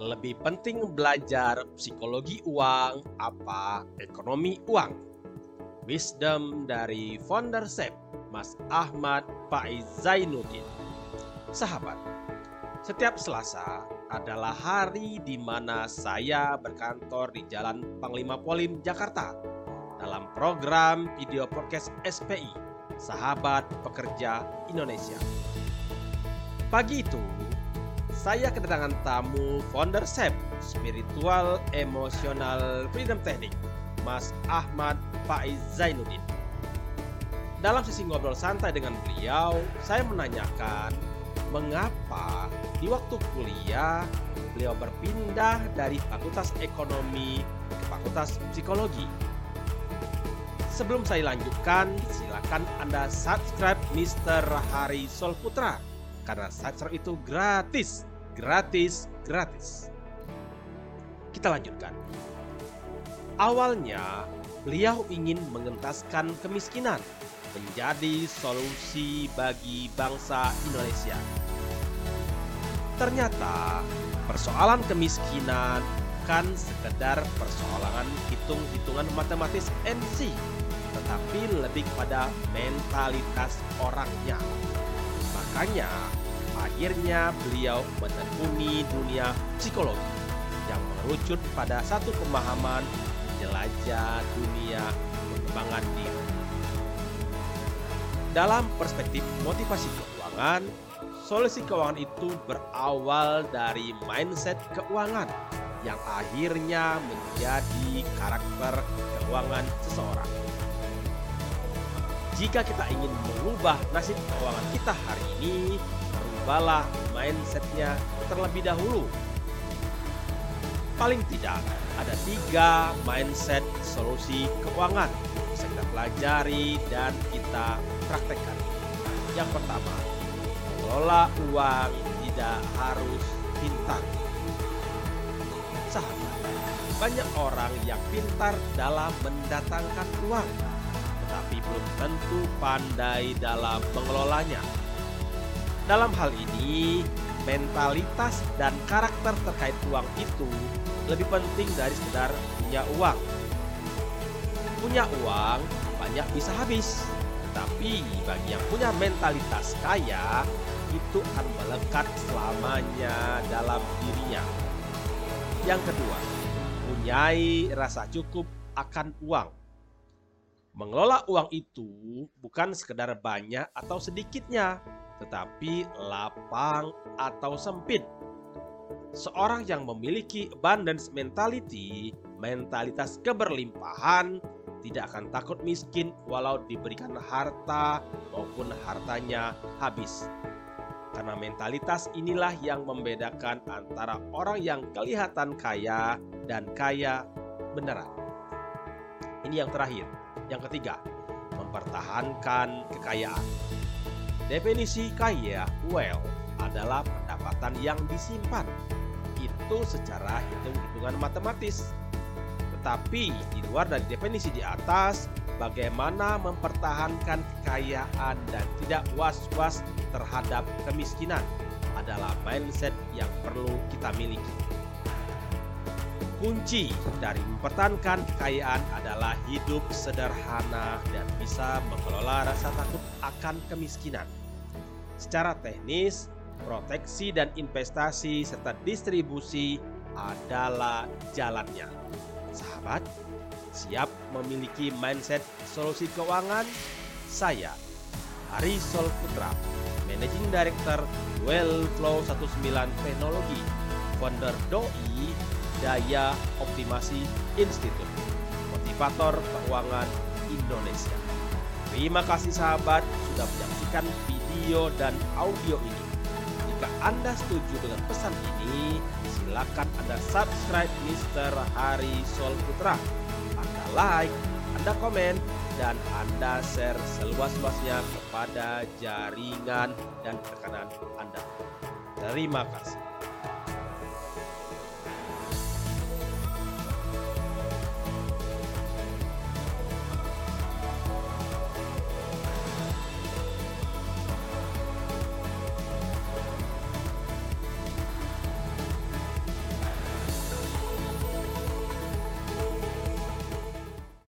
Lebih penting belajar psikologi uang apa ekonomi uang? Wisdom dari founder SEP, Mas Ahmad Faiz Zainuddin. Sahabat, setiap Selasa adalah hari di mana saya berkantor di Jalan Panglima Polim, Jakarta dalam program video podcast SPI, Sahabat Pekerja Indonesia. Pagi itu, saya kedatangan tamu founder SEP, Spiritual Emotional Freedom Technique, Mas Ahmad Faiz Zainuddin. Dalam sesi ngobrol santai dengan beliau, saya menanyakan mengapa di waktu kuliah beliau berpindah dari Fakultas Ekonomi ke Fakultas Psikologi. Sebelum saya lanjutkan, silakan Anda subscribe Mr. Hari Solputra karena subscribe itu gratis, gratis, gratis. Kita lanjutkan. Awalnya, beliau ingin mengentaskan kemiskinan menjadi solusi bagi bangsa Indonesia. Ternyata persoalan kemiskinan bukan sekedar persoalan hitung-hitungan matematis NC, tetapi lebih kepada mentalitas orangnya. Makanya, akhirnya beliau menekuni dunia psikologi yang mengerucut pada satu pemahaman jelajah dunia pengembangan diri. Dalam perspektif motivasi keuangan, solusi keuangan itu berawal dari mindset keuangan yang akhirnya menjadi karakter keuangan seseorang. Jika kita ingin mengubah nasib keuangan kita hari ini, rubahlah mindsetnya terlebih dahulu. Paling tidak, ada tiga mindset solusi keuangan bisa kita pelajari dan kita praktekkan. Yang pertama, mengelola uang tidak harus pintar. Sahabat, banyak orang yang pintar dalam mendatangkan uang, tetapi belum tentu pandai dalam mengelolanya. Dalam hal ini, mentalitas dan karakter terkait uang itu lebih penting dari sekedar punya uang. Punya uang banyak bisa habis, tetapi bagi yang punya mentalitas kaya itu akan melekat selamanya dalam dirinya. Yang kedua, punyai rasa cukup akan uang. Mengelola uang itu bukan sekedar banyak atau sedikitnya, tetapi lapang atau sempit. Seorang yang memiliki abundance mentality, mentalitas keberlimpahan, tidak akan takut miskin walau diberikan harta maupun hartanya habis. Karena mentalitas inilah yang membedakan antara orang yang kelihatan kaya dan kaya beneran. Ini yang terakhir. Yang ketiga, mempertahankan kekayaan. Definisi kaya, well, adalah pendapatan yang disimpan. Itu secara hitung-hitungan matematis. Tetapi di luar dari definisi di atas, bagaimana mempertahankan kekayaan dan tidak was-was terhadap kemiskinan adalah mindset yang perlu kita miliki. Kunci dari mempertahankan kekayaan adalah hidup sederhana dan bisa mengelola rasa takut akan kemiskinan. Secara teknis, proteksi dan investasi serta distribusi adalah jalannya. Sahabat, siap memiliki mindset solusi keuangan? Saya, Hari Sol Putra, Managing Director Well Flow 19 Teknologi, founder DOI Daya Optimasi Institute, motivator keuangan Indonesia. Terima kasih sahabat sudah menyaksikan video dan audio ini. Jika Anda setuju dengan pesan ini, silakan Anda subscribe Mr. Hari Sol Putra. Anda like, Anda komen, dan Anda share seluas-luasnya kepada jaringan dan tekanan Anda. Terima kasih.